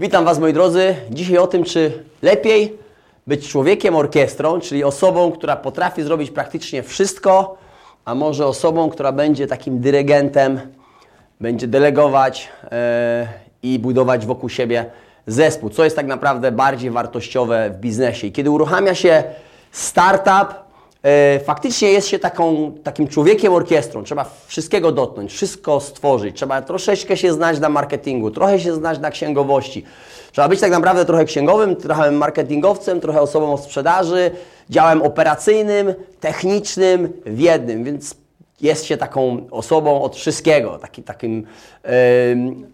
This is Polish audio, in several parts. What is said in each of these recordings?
Witam Was moi drodzy. Dzisiaj o tym, czy lepiej być człowiekiem orkiestrą, czyli osobą, która potrafi zrobić praktycznie wszystko, a może osobą, która będzie takim dyrygentem, będzie delegować e, i budować wokół siebie zespół, co jest tak naprawdę bardziej wartościowe w biznesie. I kiedy uruchamia się startup, faktycznie jest się taką, takim człowiekiem orkiestrą. Trzeba wszystkiego dotknąć, wszystko stworzyć. Trzeba troszeczkę się znać na marketingu, trochę się znać na księgowości. Trzeba być tak naprawdę trochę księgowym, trochę marketingowcem, trochę osobą sprzedaży, działem operacyjnym, technicznym w jednym, więc jest się taką osobą od wszystkiego, taki, takim, yy,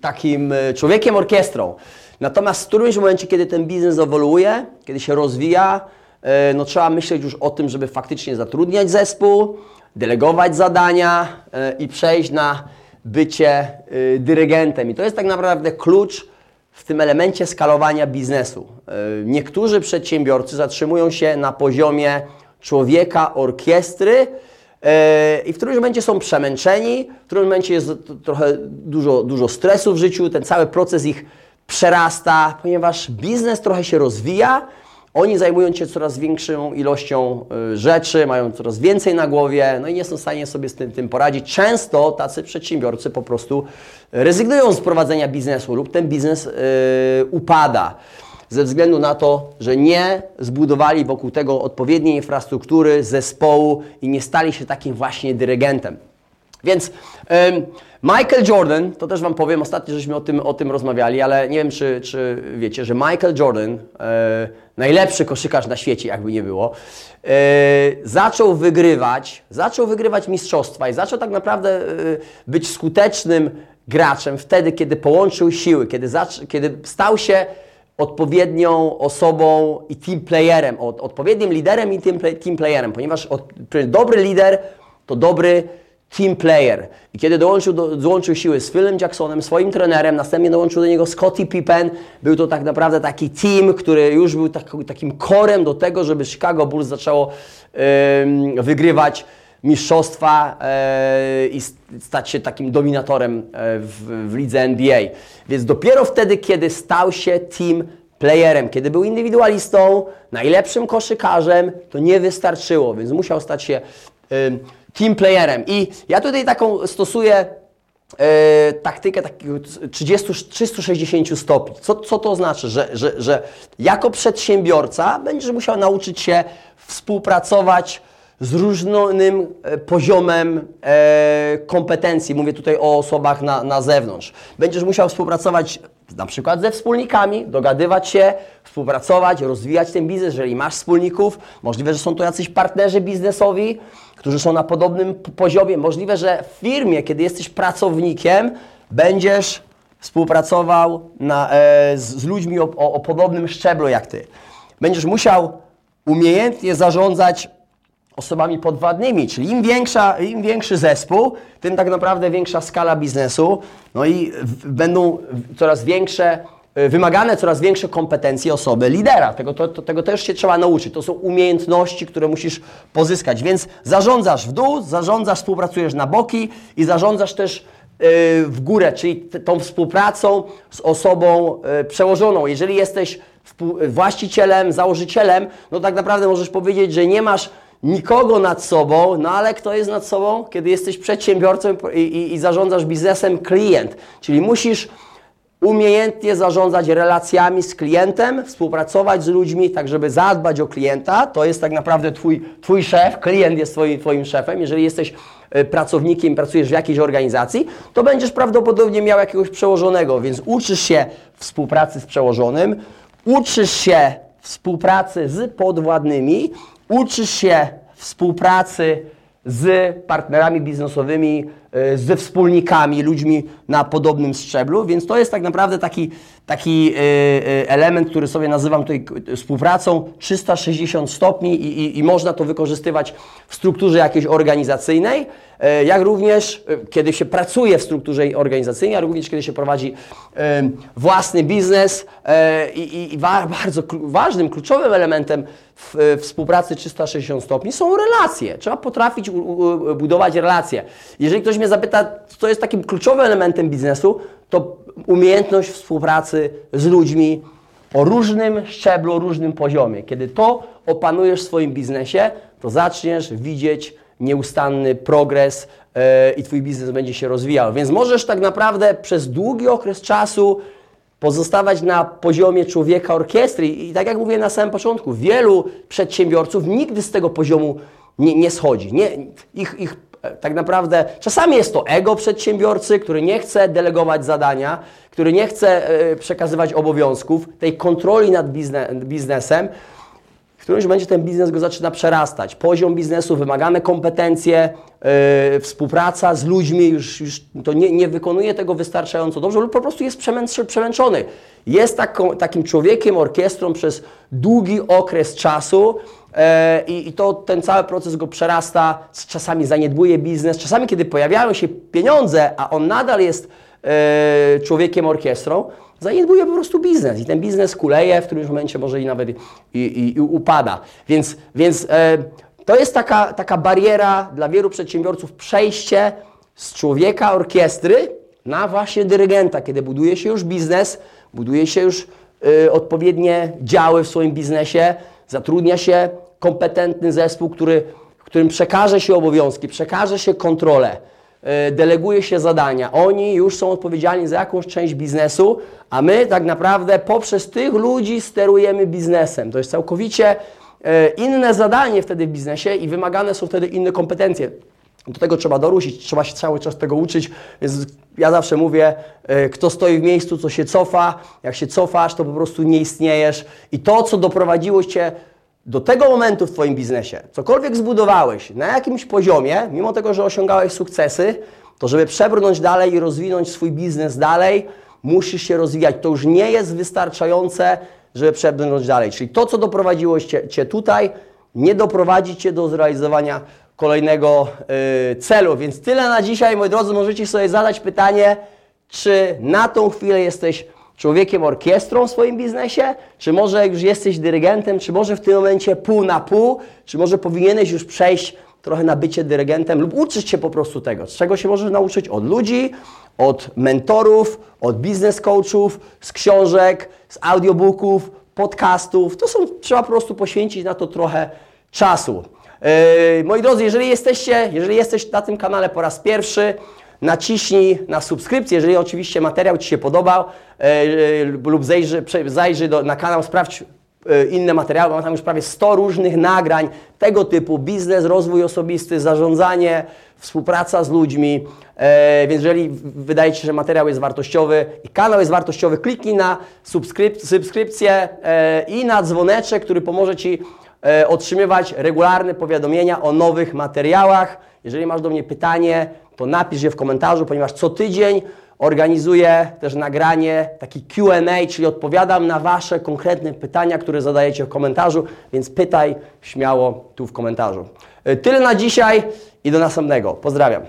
takim człowiekiem orkiestrą. Natomiast w którymś momencie, kiedy ten biznes ewoluuje, kiedy się rozwija, E, no trzeba myśleć już o tym, żeby faktycznie zatrudniać zespół, delegować zadania e, i przejść na bycie e, dyrygentem. I to jest tak naprawdę klucz w tym elemencie skalowania biznesu. Niektórzy przedsiębiorcy zatrzymują się na poziomie człowieka, orkiestry i w którymś momencie są przemęczeni, w którymś momencie jest trochę dużo, dużo stresu w życiu, ten cały proces ich przerasta, ponieważ biznes trochę się rozwija, oni zajmują się coraz większą ilością y, rzeczy, mają coraz więcej na głowie, no i nie są w stanie sobie z tym, tym poradzić. Często tacy przedsiębiorcy po prostu rezygnują z prowadzenia biznesu lub ten biznes yy, upada ze względu na to, że nie zbudowali wokół tego odpowiedniej infrastruktury, zespołu i nie stali się takim właśnie dyrygentem. Więc Michael Jordan, to też Wam powiem, ostatnio żeśmy o tym, o tym rozmawiali, ale nie wiem, czy, czy wiecie, że Michael Jordan, e, najlepszy koszykarz na świecie, jakby nie było, e, zaczął wygrywać, zaczął wygrywać mistrzostwa i zaczął tak naprawdę e, być skutecznym graczem wtedy, kiedy połączył siły, kiedy, kiedy stał się odpowiednią osobą i team playerem, od, odpowiednim liderem i team, team playerem, ponieważ od, dobry lider to dobry team player. I kiedy dołączył, do, dołączył siły z Philem Jacksonem, swoim trenerem, następnie dołączył do niego Scottie Pippen, był to tak naprawdę taki team, który już był tak, takim korem do tego, żeby Chicago Bulls zaczęło yy, wygrywać mistrzostwa yy, i stać się takim dominatorem yy, w, w lidze NBA. Więc dopiero wtedy, kiedy stał się team playerem, kiedy był indywidualistą, najlepszym koszykarzem, to nie wystarczyło, więc musiał stać się team playerem. I ja tutaj taką stosuję e, taktykę takiego 30, 360 stopni. Co, co to znaczy? Że, że, że jako przedsiębiorca będziesz musiał nauczyć się współpracować z różnym e, poziomem e, kompetencji. Mówię tutaj o osobach na, na zewnątrz. Będziesz musiał współpracować na przykład ze wspólnikami, dogadywać się, współpracować, rozwijać ten biznes, jeżeli masz wspólników. Możliwe, że są to jacyś partnerzy biznesowi, którzy są na podobnym poziomie. Możliwe, że w firmie, kiedy jesteś pracownikiem, będziesz współpracował na, e, z, z, ludźmi o, o, o podobnym szczeblu jak ty. Będziesz musiał umiejętnie zarządzać osobami podwładnymi, czyli im, większa, im większy zespół, tym tak naprawdę większa skala biznesu, no i będą coraz większe, y, wymagane coraz większe kompetencje osoby lidera. Tego, to, to, tego też się trzeba nauczyć. To są umiejętności, które musisz pozyskać. Więc zarządzasz w dół, zarządzasz, współpracujesz na boki i zarządzasz też y, w górę, czyli tą współpracą z osobą y, przełożoną. Jeżeli jesteś właścicielem, założycielem, no tak naprawdę możesz powiedzieć, że nie masz nikogo nad sobą, no ale kto jest nad sobą? Kiedy jesteś przedsiębiorcą i, i, i zarządzasz biznesem, klient. Czyli musisz umiejętnie zarządzać relacjami z klientem, współpracować z ludźmi, tak żeby zadbać o klienta. To jest tak naprawdę twój, twój szef, klient jest twoim, twoim szefem. Jeżeli jesteś e, pracownikiem, pracujesz w jakiejś organizacji, to będziesz prawdopodobnie miał jakiegoś przełożonego, więc uczysz się współpracy z przełożonym, uczysz się współpracy z podwładnymi, uczysz się współpracy z partnerami biznesowymi, ze wspólnikami, ludźmi na podobnym szczeblu, więc to jest tak naprawdę taki, taki e, e, element, który sobie nazywam tutaj współpracą 360 stopni i, i, i można to wykorzystywać w strukturze jakiejś organizacyjnej, jak również kiedy się pracuje w strukturze organizacyjnej, jak również kiedy się prowadzi własny biznes i, i bardzo ważnym, kluczowym elementem w, współpracy 360 stopni są relacje. Trzeba potrafić budować relacje. Jeżeli ktoś mnie zapyta, co jest takim kluczowym elementem biznesu, to umiejętność współpracy z ludźmi o różnym szczeblu, o różnym poziomie. Kiedy to opanujesz w swoim biznesie, to zaczniesz widzieć nieustanny progres yy, i Twój biznes będzie się rozwijał. Więc możesz tak naprawdę przez długi okres czasu pozostawać na poziomie człowieka orkiestry. I tak jak mówię na samym początku, wielu przedsiębiorców nigdy z tego poziomu nie, nie schodzi. Nie, ich, ich tak naprawdę czasami jest to ego przedsiębiorcy, który nie chce delegować zadania, który nie chce e, przekazywać obowiązków, tej kontroli nad biznesem. W którymś momencie ten biznes go zaczyna przerastać. Poziom biznesu, wymagane kompetencje, yy, współpraca z ludźmi, już, już to nie, nie, wykonuje tego wystarczająco dobrze lub po prostu jest przemęczony. Jest taką, takim człowiekiem, orkiestrą przez długi okres czasu, E, I, I, to ten cały proces go przerasta, czasami zaniedbuje biznes, czasami kiedy pojawiają się pieniądze, a on nadal jest e, człowiekiem orkiestrą, zaniedbuje po prostu biznes i ten biznes kuleje, w którymś momencie może i nawet i, i, i upada. Więc, więc e, to jest taka, taka bariera dla wielu przedsiębiorców przejście z człowieka orkiestry na właśnie dyrygenta, kiedy buduje się już biznes, buduje się już odpowiednie działy w swoim biznesie, zatrudnia się kompetentny zespół, który, którym przekaże się obowiązki, przekaże się kontrolę, e, deleguje się zadania. Oni już są odpowiedzialni za jakąś część biznesu, a my tak naprawdę poprzez tych ludzi sterujemy biznesem. To jest całkowicie e, inne zadanie wtedy w biznesie i wymagane są wtedy inne kompetencje. Do tego trzeba doruszyć, trzeba się cały czas tego uczyć, więc ja zawsze mówię, e, kto stoi w miejscu, co się cofa, jak się cofasz, to po prostu nie istniejesz i to, co doprowadziło Cię do tego momentu w Twoim biznesie, cokolwiek zbudowałeś na jakimś poziomie, mimo tego, że osiągałeś sukcesy, to żeby przebrnąć dalej i rozwinąć swój biznes dalej, musisz się rozwijać. To już nie jest wystarczające, żeby przebrnąć dalej. Czyli to, co doprowadziło Cię, cię tutaj, nie doprowadzi Cię do zrealizowania kolejnego yy, celu. Więc tyle na dzisiaj, moi drodzy. Możecie sobie zadać pytanie, czy na tą chwilę jesteś człowiekiem orkiestrą w swoim biznesie, czy może już jesteś dyrygentem, czy może w tym momencie pół na pół, czy może powinieneś już przejść trochę na bycie dyrygentem lub uczyć się po prostu tego, z czego się możesz nauczyć od ludzi, od mentorów, od biznes coachów, z książek, z audiobooków, podcastów. To są, trzeba po prostu poświęcić na to trochę czasu. Moi drodzy, jeżeli jesteście, jeżeli jesteś na tym kanale po raz pierwszy, naciśnij na subskrypcję, jeżeli oczywiście materiał Ci się podobał lub zajrzyj, zajrzyj do, na kanał, sprawdź inne materiały. Mam tam już prawie 100 różnych nagrań tego typu, biznes, rozwój osobisty, zarządzanie, współpraca z ludźmi. E, więc jeżeli wydaje Ci się, że materiał jest wartościowy i kanał jest wartościowy, kliknij na subskryp subskrypcję e, i na dzwoneczek, który pomoże Ci e, otrzymywać regularne powiadomienia o nowych materiałach. Jeżeli masz do mnie pytanie, to napisz je w komentarzu, ponieważ co tydzień organizuję też nagranie, taki QA, czyli odpowiadam na Wasze konkretne pytania, które zadajecie w komentarzu, więc pytaj śmiało tu w komentarzu. E, tyle na dzisiaj i do następnego. Pozdrawiam.